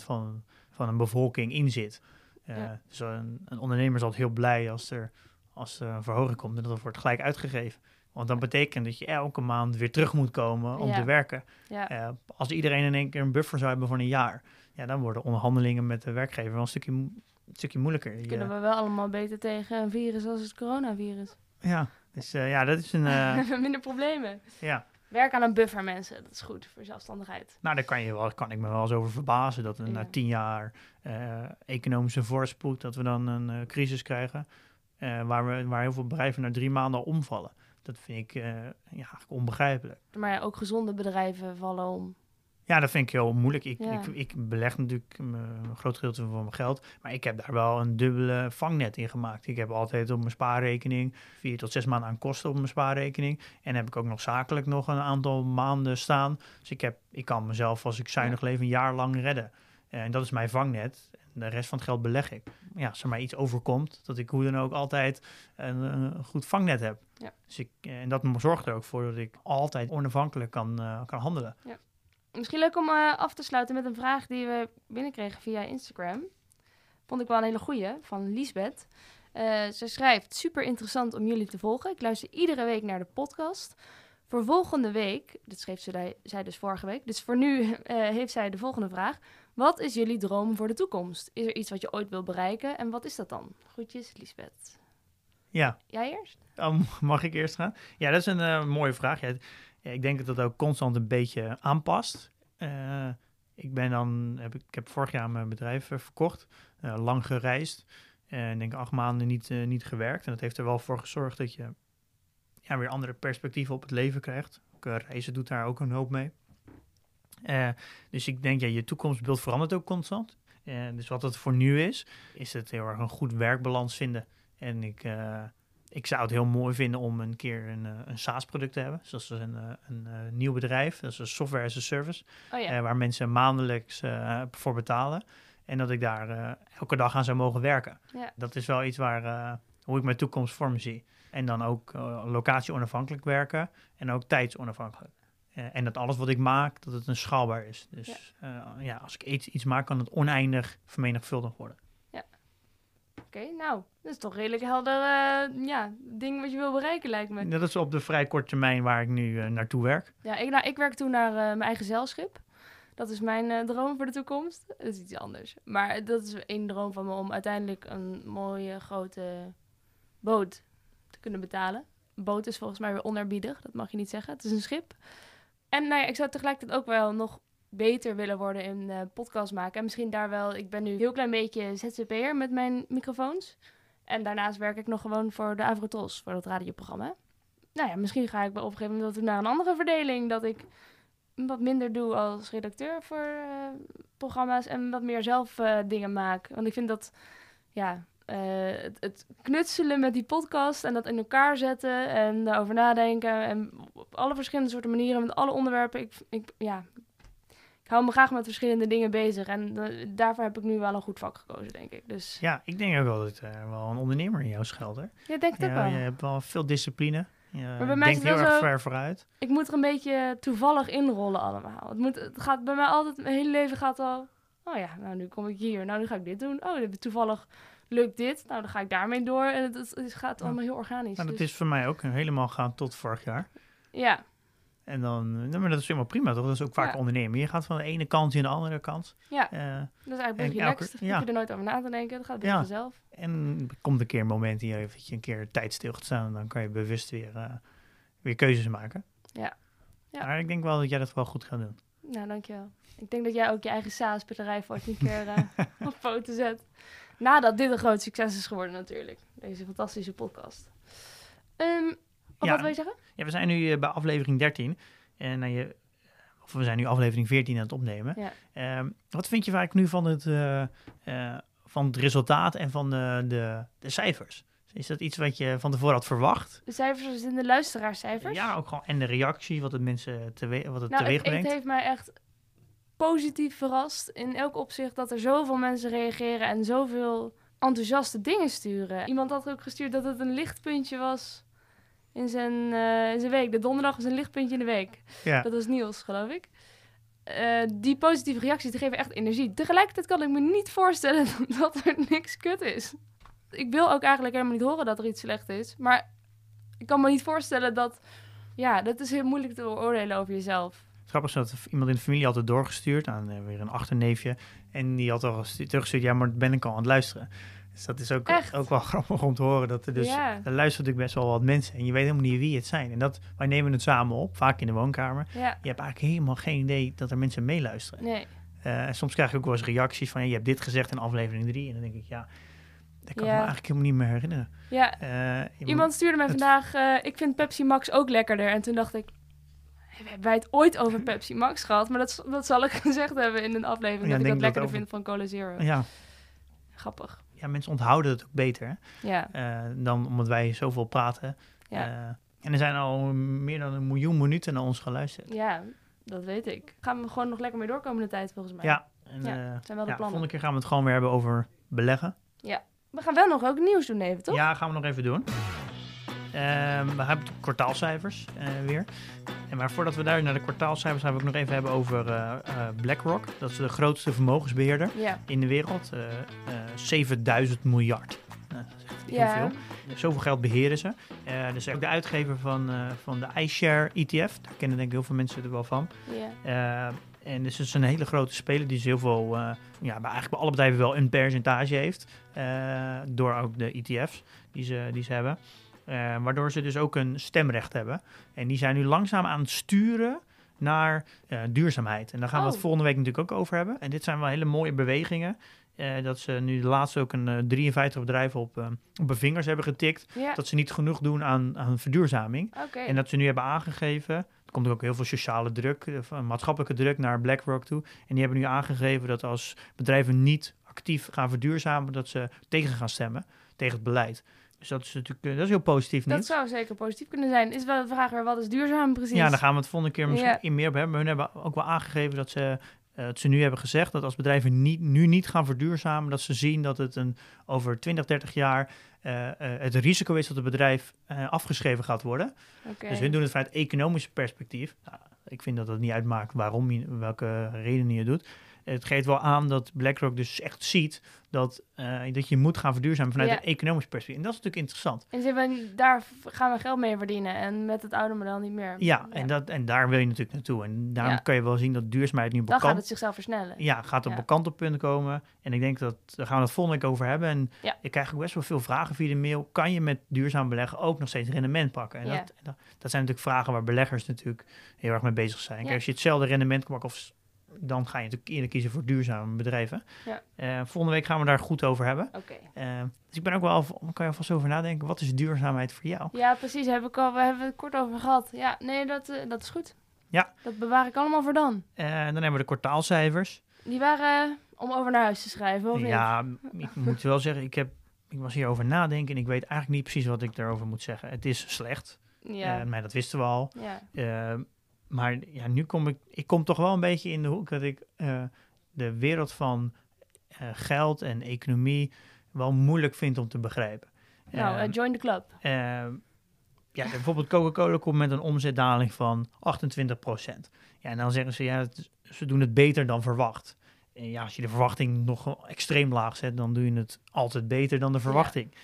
80% van, van een bevolking in zit. Eh,
Ja.
Dus een, een ondernemer is altijd heel blij als er, als er een verhoging komt en dat wordt gelijk uitgegeven. Want dan betekent dat je elke maand weer terug moet komen om
Ja.
te werken.
Ja.
Als iedereen in één keer een buffer zou hebben van een jaar, ja, dan worden onderhandelingen met de werkgever wel een stukje, een stukje moeilijker. Je-
Kunnen we wel allemaal beter tegen een virus als het coronavirus.
Ja, dus eh, ja, dat is een. eh,
Minder problemen.
ja.
Werk aan een buffer, mensen. Dat is goed voor zelfstandigheid.
Nou, daar kan, je wel, kan ik me wel eens over verbazen dat we
Ja.
na tien jaar eh, economische voorspoed, dat we dan een crisis krijgen, waar, we, waar heel veel bedrijven na drie maanden al omvallen. Dat vind ik ja, eigenlijk onbegrijpelijk.
Maar ja, ook gezonde bedrijven vallen om.
Ja, dat vind ik heel moeilijk. Ik,
Ja.
ik, ik beleg natuurlijk een groot gedeelte van mijn geld, maar ik heb daar wel een dubbele vangnet in gemaakt. Ik heb altijd op mijn spaarrekening vier tot zes maanden aan kosten op mijn spaarrekening. En heb ik ook nog zakelijk nog een aantal maanden staan. Dus ik, heb, ik kan mezelf, als ik zuinig leef, een jaar lang redden. En dat is mijn vangnet. En de rest van het geld beleg ik. Ja, als er maar iets overkomt, dat ik hoe dan ook altijd een, een goed vangnet heb.
Ja.
Dus ik, en dat zorgt er ook voor dat ik altijd onafhankelijk kan, eh, kan handelen.
Misschien leuk om eh, af te sluiten met een vraag die we binnenkregen via Instagram. Vond ik wel een hele goeie, van Liesbeth. Eh, ze schrijft, super interessant om jullie te volgen. Ik luister iedere week naar de podcast. Voor volgende week, dit schreef ze zij- dus vorige week, dus voor nu eh, heeft zij de volgende vraag. Wat is jullie droom voor de toekomst? Is er iets wat je ooit wil bereiken en wat is dat dan? Groetjes, Liesbeth.
Ja,
Jij eerst?
Oh, mag ik eerst gaan? Ja, dat is een mooie vraag. Ja, ja, ik denk dat dat ook constant een beetje aanpast. Eh, ik ben dan, heb, ik heb vorig jaar mijn bedrijf eh, verkocht, eh, lang gereisd en denk acht maanden niet, niet gewerkt. En dat heeft er wel voor gezorgd dat je ja, weer andere perspectieven op het leven krijgt. Ook, reizen doet daar ook een hoop mee. Dus ik denk, ja, je toekomstbeeld verandert ook constant. Dus wat het voor nu is, is het heel erg een goed werkbalans vinden. En ik, ik zou het heel mooi vinden om een keer een, eh, een SaaS-product te hebben. Zoals een, eh, een, eh, nieuw bedrijf, dat is een software as a service.
Oh ja.
waar mensen maandelijks voor betalen. En dat ik daar elke dag aan zou mogen werken.
Ja.
Dat is wel iets waar, hoe ik mijn toekomst voor me zie. En dan ook eh, locatie onafhankelijk werken en ook tijdsonafhankelijk. En dat alles wat ik maak, dat het een schaalbaar is. Dus ja, ja als ik iets, iets maak, kan het oneindig vermenigvuldigd worden.
Oké, nou, dat is toch redelijk helder eh, ja, ding wat je wil bereiken lijkt me.
Dat is op de vrij korte termijn waar ik nu eh, naartoe werk.
Ja, ik, nou, ik werk toen naar eh, mijn eigen zeilschip. Dat is mijn droom voor de toekomst. Dat is iets anders. Maar dat is één droom van me om uiteindelijk een mooie grote boot te kunnen betalen. Een boot is volgens mij weer onerbiedig, dat mag je niet zeggen. Het is een schip. En nou ja, ik zou tegelijkertijd ook wel nog beter willen worden in eh podcast maken. En misschien daar wel, ik ben nu een heel klein beetje ZZP'er met mijn microfoons. En daarnaast werk ik nog gewoon voor de Avrotros, voor dat radioprogramma. Nou ja, misschien ga ik op een gegeven moment naar een andere verdeling. Dat ik wat minder doe als redacteur voor eh, programma's en wat meer zelf eh, dingen maak. Want ik vind dat, ja, het, het knutselen met die podcast en dat in elkaar zetten en daarover nadenken en op alle verschillende soorten manieren met alle onderwerpen. Ik, ik, ja, ik hou me graag met verschillende dingen bezig en eh, daarvoor heb ik nu wel een goed vak gekozen, denk ik. Dus
Ja, ik denk ook wel dat er wel een ondernemer in jou schuilt. Hè?
ja, ik denk het ook
Ja,
wel.
je hebt wel veel discipline. Je
bij mij is het
heel erg
zo-
ver vooruit.
Ik moet er een beetje toevallig inrollen allemaal. Het, moet, het gaat bij mij altijd, mijn hele leven gaat al... Oh ja, nou nu kom ik hier. Nou nu ga ik dit doen. Oh, toevallig lukt dit. Nou dan ga ik daarmee door. En het, het, het gaat allemaal heel organisch.
Nou, dat
dus-
is voor mij ook helemaal gaan tot vorig jaar.
Ja,
En dan, nou, maar dat is helemaal prima, toch? Dat is ook vaak
Ja.
ondernemen. Je gaat van de ene kant in de andere kant.
ja.
Eh,
dat is eigenlijk best
elke-
relaxed. Dan
ja.
je er nooit over na te denken. Dat gaat best
Ja.
vanzelf.
en er komt een keer een moment hier dat je een keer tijd stil gaat staan. En dan kan je bewust weer, eh, weer keuzes maken.
Ja. Ja.
Maar ik denk wel dat jij dat wel goed gaat doen.
Nou, dankjewel. Ik denk dat jij ook je eigen SaaS-bedrijf ooit een keer eh, op foto zet. Nadat dit een groot succes is geworden natuurlijk. Deze fantastische podcast. Ehm, of
Ja.
wat wil je zeggen?
Ja, we zijn nu eh, bij aflevering 13. En nou, je, of we zijn nu aflevering 14 aan het opnemen.
Ja.
Ehm, wat vind je eigenlijk nu van het, eh, eh, van het resultaat en van de, de, de cijfers? Is dat iets wat je van tevoren had verwacht?
De cijfers zijn de luisteraarscijfers.
Ja, ook gewoon. En de reactie, wat het mensen tewe wat het
nou,
teweeg
het, het
brengt.
heeft mij echt positief verrast in elk opzicht dat er zoveel mensen reageren en zoveel enthousiaste dingen sturen. Iemand had ook gestuurd dat het een lichtpuntje was in zijn, eh, in zijn week. De donderdag was een lichtpuntje in de week.
Ja.
Dat was Niels, geloof ik. Eh, die positieve reacties die geven echt energie. Tegelijkertijd kan ik me niet voorstellen dat er niks kut is. Ik wil ook eigenlijk helemaal niet horen dat er iets slecht is. Maar ik kan me niet voorstellen dat... Ja, dat is heel moeilijk te oordelen over jezelf.
Grappig is dat iemand in de familie het doorgestuurd aan eh, weer een achterneefje. En die had al gestu- teruggestuurd, ja, maar ben ik al aan het luisteren. Dus dat is ook,
Echt?
ook wel grappig om te horen. Dat er dus,
Ja.
er luisteren natuurlijk best wel wat mensen. En je weet helemaal niet wie het zijn. En dat, wij nemen het samen op, vaak in de woonkamer.
Ja,
Je hebt eigenlijk helemaal geen idee dat er mensen meeluisteren.
nee.
Eh, en soms krijg je ook wel eens reacties van, ja, je hebt dit gezegd in aflevering 3. En dan denk ik, ja, dat kan ik me eigenlijk helemaal niet meer herinneren.
Ja,
Eh,
iemand stuurde mij
het-
vandaag... eh, ik vind Pepsi Max ook lekkerder. En toen dacht ik... Hebben wij het ooit over Pepsi Max gehad? Maar dat, dat zal ik gezegd hebben in een aflevering. Dat ik dat
dat
lekkerder
over-
vind van Cola Zero.
Ja,
Grappig.
Ja, mensen onthouden het ook beter.
Ja,
Eh, dan omdat wij zoveel praten.
Ja.
Eh, en er zijn al meer dan een miljoen minuten naar ons geluisterd.
ja, dat weet ik. Gaan we gewoon nog lekker mee doorkomen de tijd, volgens mij.
Ja, en,
Ja,
eh,
zijn wel de
ja,
plannen.
volgende keer gaan we het gewoon weer hebben over beleggen.
We gaan wel nog ook nieuws doen even, toch?
Ja, gaan we nog even doen. Ehm, we hebben kwartaalcijfers eh, weer. En maar voordat we daar naar de kwartaalcijfers gaan we ook nog even hebben over eh, eh, BlackRock. Dat is de grootste vermogensbeheerder
Ja.
in de wereld. Eh, eh, 7000 miljard. Nou, dat is echt heel
Ja.
veel. Zoveel geld beheren ze. Eh dus ook de uitgever van, van de iShare ETF. Daar kennen denk ik heel veel mensen er wel van.
ja.
En dus het is een hele grote speler die dus heel veel, ja, maar eigenlijk bij alle bedrijven wel een percentage heeft. door ook de ETF's die ze, die ze hebben. Eh, waardoor ze dus ook een stemrecht hebben. En die zijn nu langzaam aan het sturen naar eh, duurzaamheid. En daar gaan we
Oh.
het volgende week natuurlijk ook over hebben. En dit zijn wel hele mooie bewegingen. Eh, dat ze nu de laatste ook een eh, 53 bedrijven op, eh, op hun vingers hebben getikt. Dat ze niet genoeg doen aan, aan verduurzaming. En dat ze nu hebben aangegeven, er komt ook heel veel sociale druk, maatschappelijke druk naar BlackRock toe. En die hebben nu aangegeven dat als bedrijven niet actief gaan verduurzamen, dat ze tegen gaan stemmen, tegen het beleid. Dus dat is natuurlijk eh, dat is heel positief
Dat
niet.
zou zeker positief kunnen zijn. Is wel de vraag weer, wat is duurzaam precies?
Ja, daar gaan we het volgende keer misschien in meer op hebben. Maar hun hebben ook wel aangegeven dat ze, dat ze nu hebben gezegd dat als bedrijven niet, nu niet gaan verduurzamen, dat ze zien dat het een, over 20, 30 jaar eh, het risico is dat het bedrijf afgeschreven gaat worden. Dus hun doen het vanuit economisch perspectief. Nou, ik vind dat het niet uitmaakt waarom je, welke redenen je doet. Het geeft wel aan dat BlackRock dus echt ziet dat, eh, dat je moet gaan verduurzamen vanuit
Ja.
een economisch perspectief. En dat is natuurlijk interessant.
En ze hebben, daar gaan we geld mee verdienen en met het oude model niet meer.
Ja, En, dat, en daar wil je natuurlijk naartoe. En daarom
Ja.
kan je wel zien dat duurzaamheid nu
Dan gaat
bekant
het zichzelf versnellen.
ja, gaat op
Ja.
een kantelpunt komen. En ik denk dat daar gaan we het volgende week over hebben. En ik krijg ook best wel veel vragen via de mail. Kan je met duurzaam beleggen ook nog steeds rendement pakken? En
Ja.
dat, dat, dat zijn natuurlijk vragen waar beleggers natuurlijk heel erg mee bezig zijn. Kijk, als je hetzelfde rendement kan pakken of dan ga je natuurlijk eerder kiezen voor duurzame bedrijven.
Ja.
Eh, volgende week gaan we daar goed over hebben.
Oké.
Eh, dus ik ben ook wel, kan je alvast over nadenken, wat is duurzaamheid voor jou?
Ja, precies. Heb ik al, we hebben het kort over gehad. Ja, nee, dat, eh, dat is goed.
Ja.
Dat bewaar ik allemaal voor dan.
Eh, dan hebben we de kwartaalcijfers.
Die waren om over naar huis te schrijven, of niet?
Ja, ik moet wel zeggen, ik, heb, ik was hierover nadenken en ik weet eigenlijk niet precies wat ik daarover moet zeggen. Het is slecht,
Ja.
Maar dat wisten we al.
ja.
Maar ja, nu kom ik, ik kom toch wel een beetje in de hoek dat ik eh, de wereld van eh, geld en economie wel moeilijk vind om te begrijpen.
Nou,
Eh,
eh, join the club.
eh, ja, bijvoorbeeld Coca-Cola komt met een omzetdaling van 28%. Ja, en dan zeggen ze, ja, het- ze doen het beter dan verwacht. En ja, als je de verwachting nog extreem laag zet, dan doe je het altijd beter dan de verwachting.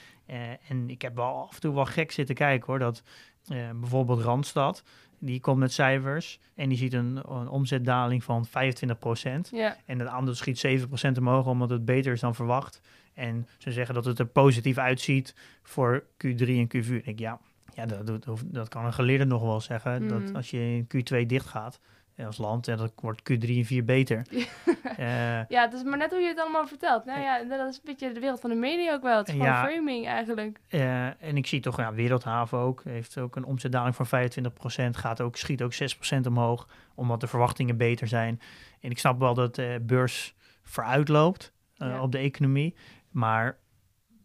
En ik heb wel af en toe wel gek zitten kijken hoor, dat bijvoorbeeld Randstad, die komt met cijfers en die ziet een, een omzetdaling van 25%.
Ja.
En het aandeel schiet 7% omhoog omdat het beter is dan verwacht. En ze zeggen dat het er positief uitziet voor Q3 en Q4. Ik denk, ja, ja dat, dat, kan een geleerde nog wel zeggen. Dat als je in Q2 dicht gaat als land, ja, dan wordt Q3 en 4 beter. Eh,
ja, het is maar net hoe je het allemaal vertelt. Nou ja, dat is een beetje de wereld van de media ook wel. Het is gewoon
Ja.
framing eigenlijk.
eh, en ik zie toch, ja, Wereldhaven ook, heeft ook een omzetdaling van 25%, gaat ook, schiet ook 6% omhoog, omdat de verwachtingen beter zijn. En ik snap wel dat de beurs vooruitloopt eh,
Ja.
op de economie, maar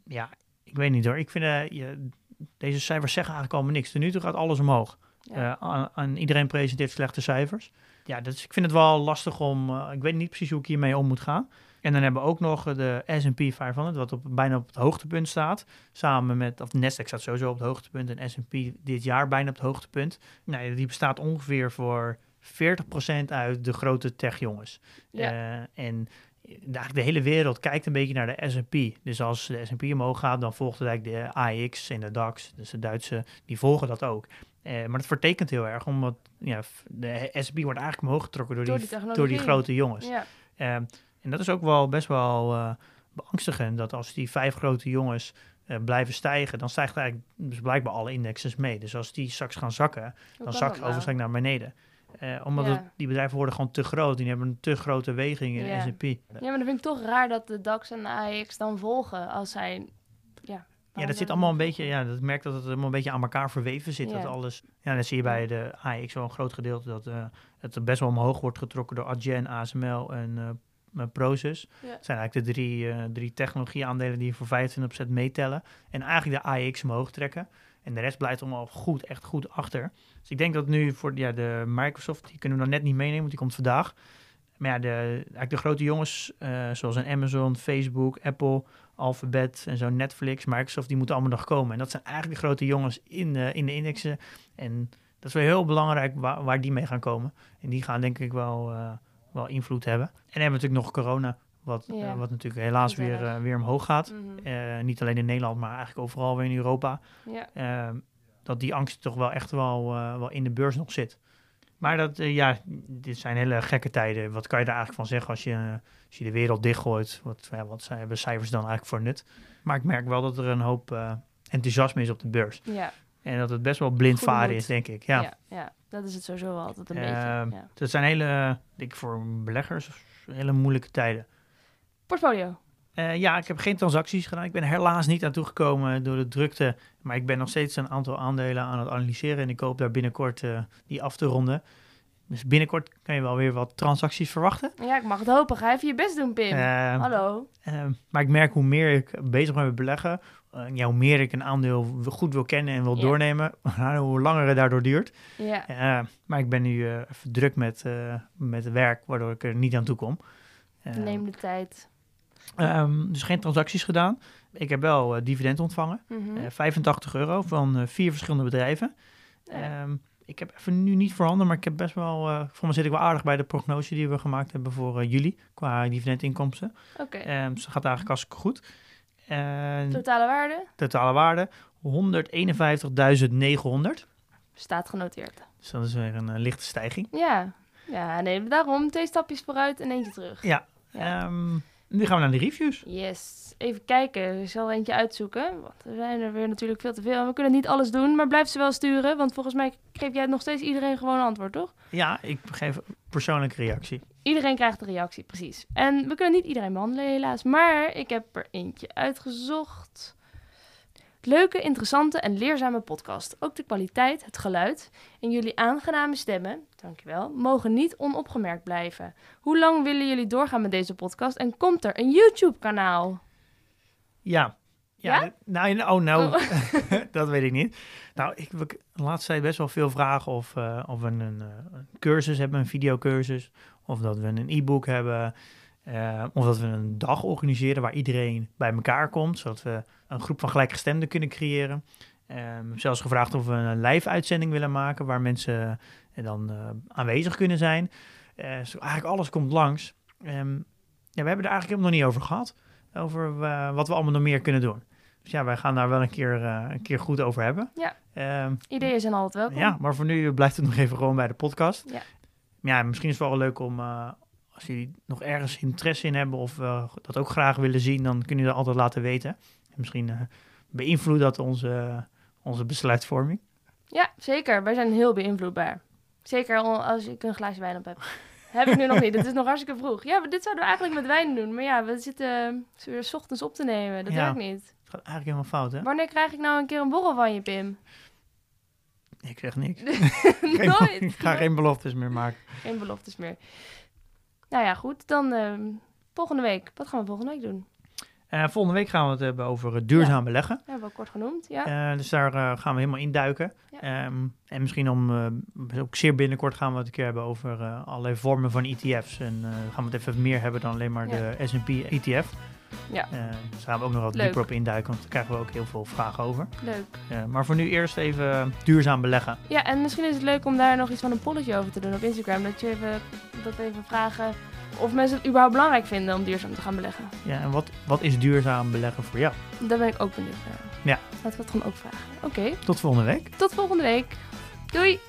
ja, ik weet niet hoor. Ik vind, eh, je, deze cijfers zeggen eigenlijk allemaal niks. Ten nu toe gaat alles omhoog.
Ja.
Eh, aan, aan iedereen presenteert slechte cijfers. Ja, dus ik vind het wel lastig om. eh, ik weet niet precies hoe ik hiermee om moet gaan. En dan hebben we ook nog de S&P 500, wat op, bijna op het hoogtepunt staat. Samen met, of Nasdaq staat sowieso op het hoogtepunt en S&P dit jaar bijna op het hoogtepunt. Nou, die bestaat ongeveer voor 40% uit de grote techjongens.
Ja.
Eh, en eigenlijk de hele wereld kijkt een beetje naar de S&P. Dus als de S&P omhoog gaat, dan volgt eigenlijk de AX en de DAX. Dus de Duitse, die volgen dat ook. Eh, maar dat vertekent heel erg, omdat ja, de S&P wordt eigenlijk omhoog getrokken door,
Door
die,
die
door die grote jongens.
Ja.
Ehm, en dat is ook wel best wel eh, beangstigend, dat als die vijf grote jongens eh, blijven stijgen, dan stijgt eigenlijk dus blijkbaar alle indexes mee. Dus als die straks gaan zakken,
Hoe
dan
dat
ze
nou?
naar beneden. Omdat
Ja.
het- die bedrijven worden gewoon te groot. Die hebben een te grote weging in de S&P.
Ja, maar dan vind ik toch raar dat de DAX en de AX dan volgen als zij... Ja,
dat zit allemaal een beetje, ja, dat merkt dat het allemaal een beetje aan elkaar verweven zit.
Ja.
Dat alles, ja, dat zie je bij de AX wel een groot gedeelte dat eh, het er best wel omhoog wordt getrokken door Adyen, ASML en eh, eh, Prosus.
Ja.
Het zijn eigenlijk de drie, eh drie technologieaandelen die voor 25% meetellen. En eigenlijk de AX omhoog trekken. En de rest blijft allemaal goed, echt goed achter. Dus ik denk dat nu voor ja, de Microsoft, die kunnen we nog net niet meenemen, want die komt vandaag. Maar ja, de, eigenlijk de grote jongens, eh, zoals een Amazon, Facebook, Apple, Alphabet en zo, Netflix, Microsoft, die moeten allemaal nog komen. En dat zijn eigenlijk de grote jongens in de, in de indexen. En dat is wel heel belangrijk waar, waar die mee gaan komen. En die gaan denk ik wel, eh, wel invloed hebben. En dan hebben we natuurlijk nog corona, wat,
Ja.
eh, wat natuurlijk helaas weer, eh, weer omhoog gaat.
Mhm.
Eh, niet alleen in Nederland, maar eigenlijk overal weer in Europa.
Ja.
Ehm, dat die angst toch wel echt wel, eh, wel in de beurs nog zit. Maar dat, eh, ja, dit zijn hele gekke tijden. Wat kan je daar eigenlijk van zeggen als je, als je de wereld dichtgooit? Wat, ja, wat zijn, hebben cijfers dan eigenlijk voor nut? Maar ik merk wel dat er een hoop eh, enthousiasme is op de beurs.
Ja.
En dat het best wel blind
Goede
varen
moed.
is, denk ik. Ja.
Ja. ja, dat is het sowieso altijd een
Ehm,
beetje. Ja.
Dat zijn hele, denk ik voor beleggers, hele moeilijke tijden.
Portfolio.
Eh, ja, ik heb geen transacties gedaan. Ik ben helaas niet aan toegekomen door de drukte. Maar ik ben nog steeds een aantal aandelen aan het analyseren. En ik hoop daar binnenkort eh, die af te ronden. Dus binnenkort kan je wel weer wat transacties verwachten.
Ja, ik mag het hopen. Ga even je best doen, Pim.
Eh,
Hallo.
eh, maar ik merk hoe meer ik bezig ben met beleggen, eh, ja, hoe meer ik een aandeel goed wil kennen en wil doornemen, hoe langer het daardoor duurt.
Ja.
Eh, maar ik ben nu even druk met, met werk, waardoor ik er niet aan toe kom.
Neem de tijd.
Ehm, dus geen transacties gedaan. Ik heb wel eh, dividend ontvangen.
Mhm.
Eh, 85 euro van eh, vier verschillende bedrijven. Ehm, ik heb even nu niet voorhanden, maar ik heb best wel... eh voor me zit ik wel aardig bij de prognose die we gemaakt hebben voor juli qua dividendinkomsten.
Oké.
Ehm dat gaat eigenlijk hartstikke goed. En
Totale waarde?
totale waarde 151.900.
Staat genoteerd.
Dus dat is weer een lichte stijging.
Ja. Ja, nee, daarom twee stapjes vooruit en eentje terug.
Ja.
Ja.
Nu gaan we naar de reviews.
Yes. even kijken. Ik zal eentje uitzoeken. Want er zijn er weer natuurlijk veel te veel. En we kunnen niet alles doen, maar blijf ze wel sturen. Want volgens mij geef jij nog steeds iedereen gewoon een antwoord, toch?
Ja, ik geef persoonlijke reactie.
Iedereen krijgt een reactie, precies. En we kunnen niet iedereen behandelen, helaas. Maar ik heb er eentje uitgezocht. Leuke, interessante en leerzame podcast. Ook de kwaliteit, het geluid en jullie aangename stemmen, dankjewel, mogen niet onopgemerkt blijven. Hoe lang willen jullie doorgaan met deze podcast en komt er een YouTube-kanaal?
Ja.
Ja?
Ja, nou, oh nou,
Oh.
dat weet ik niet. Nou, ik heb de laatste tijd best wel veel vragen of, eh, of we een, eh, een cursus hebben, een videocursus. Of dat we een e-book hebben. Eh, of dat we een dag organiseren waar iedereen bij elkaar komt. Zodat we een groep van gelijkgestemden kunnen creëren. Heb zelfs gevraagd of we een live uitzending willen maken waar mensen eh, dan eh, aanwezig kunnen zijn. Eh, dus eigenlijk alles komt langs. Ehm, ja, we hebben er eigenlijk helemaal nog niet over gehad. Over eh, wat we allemaal nog meer kunnen doen. Dus ja, wij gaan daar wel een keer, eh, een keer goed over hebben.
Ja.
Ehm,
Ideeën zijn altijd welkom.
ja, maar voor nu blijft het nog even gewoon bij de podcast.
Ja.
Ja, misschien is het wel leuk om, eh, als jullie nog ergens interesse in hebben of eh, dat ook graag willen zien, dan kun je dat altijd laten weten. En misschien eh, beïnvloedt dat onze, onze besluitvorming.
Ja, zeker. Wij zijn heel beïnvloedbaar. Zeker al- als ik een glaasje wijn op heb. heb ik nu nog niet. Het is nog hartstikke vroeg. Ja, maar dit zouden we eigenlijk met wijn doen. Maar ja, we zitten eh, weer 's ochtends op te nemen. Dat
Ja.
werkt niet.
Het gaat eigenlijk helemaal fout, hè?
Wanneer krijg ik nou een keer een borrel van je, Pim?
Ik zeg niks. Geen- ik ga geen beloftes meer maken.
Geen beloftes meer. Nou ja, goed. Dan ehm, volgende week. Wat gaan we volgende week doen?
Eh, volgende week gaan we het hebben over het duurzaam beleggen.
Hebben we al kort genoemd. Ja.
Eh, dus daar eh, gaan we helemaal induiken.
Ja.
Ehm, en misschien om, eh, ook zeer binnenkort gaan we het een keer hebben over eh, allerlei vormen van ETF's. En eh, gaan we het even meer hebben dan alleen maar
Ja.
de S&P ETF.
Ja.
Dus daar gaan we ook nog wat
Leuk.
dieper op induiken, want daar krijgen we ook heel veel vragen over.
Leuk.
Eh, maar voor nu eerst even duurzaam beleggen.
Ja, en misschien is het leuk om daar nog iets van een polletje over te doen op Instagram. Dat, je even, dat even vragen of mensen het überhaupt belangrijk vinden om duurzaam te gaan beleggen.
Ja, en wat, wat is duurzaam beleggen voor jou?
Daar ben ik ook benieuwd naar.
Ja.
Laten we dat gewoon ook vragen. Oké,
Tot volgende week.
tot volgende week. Doei!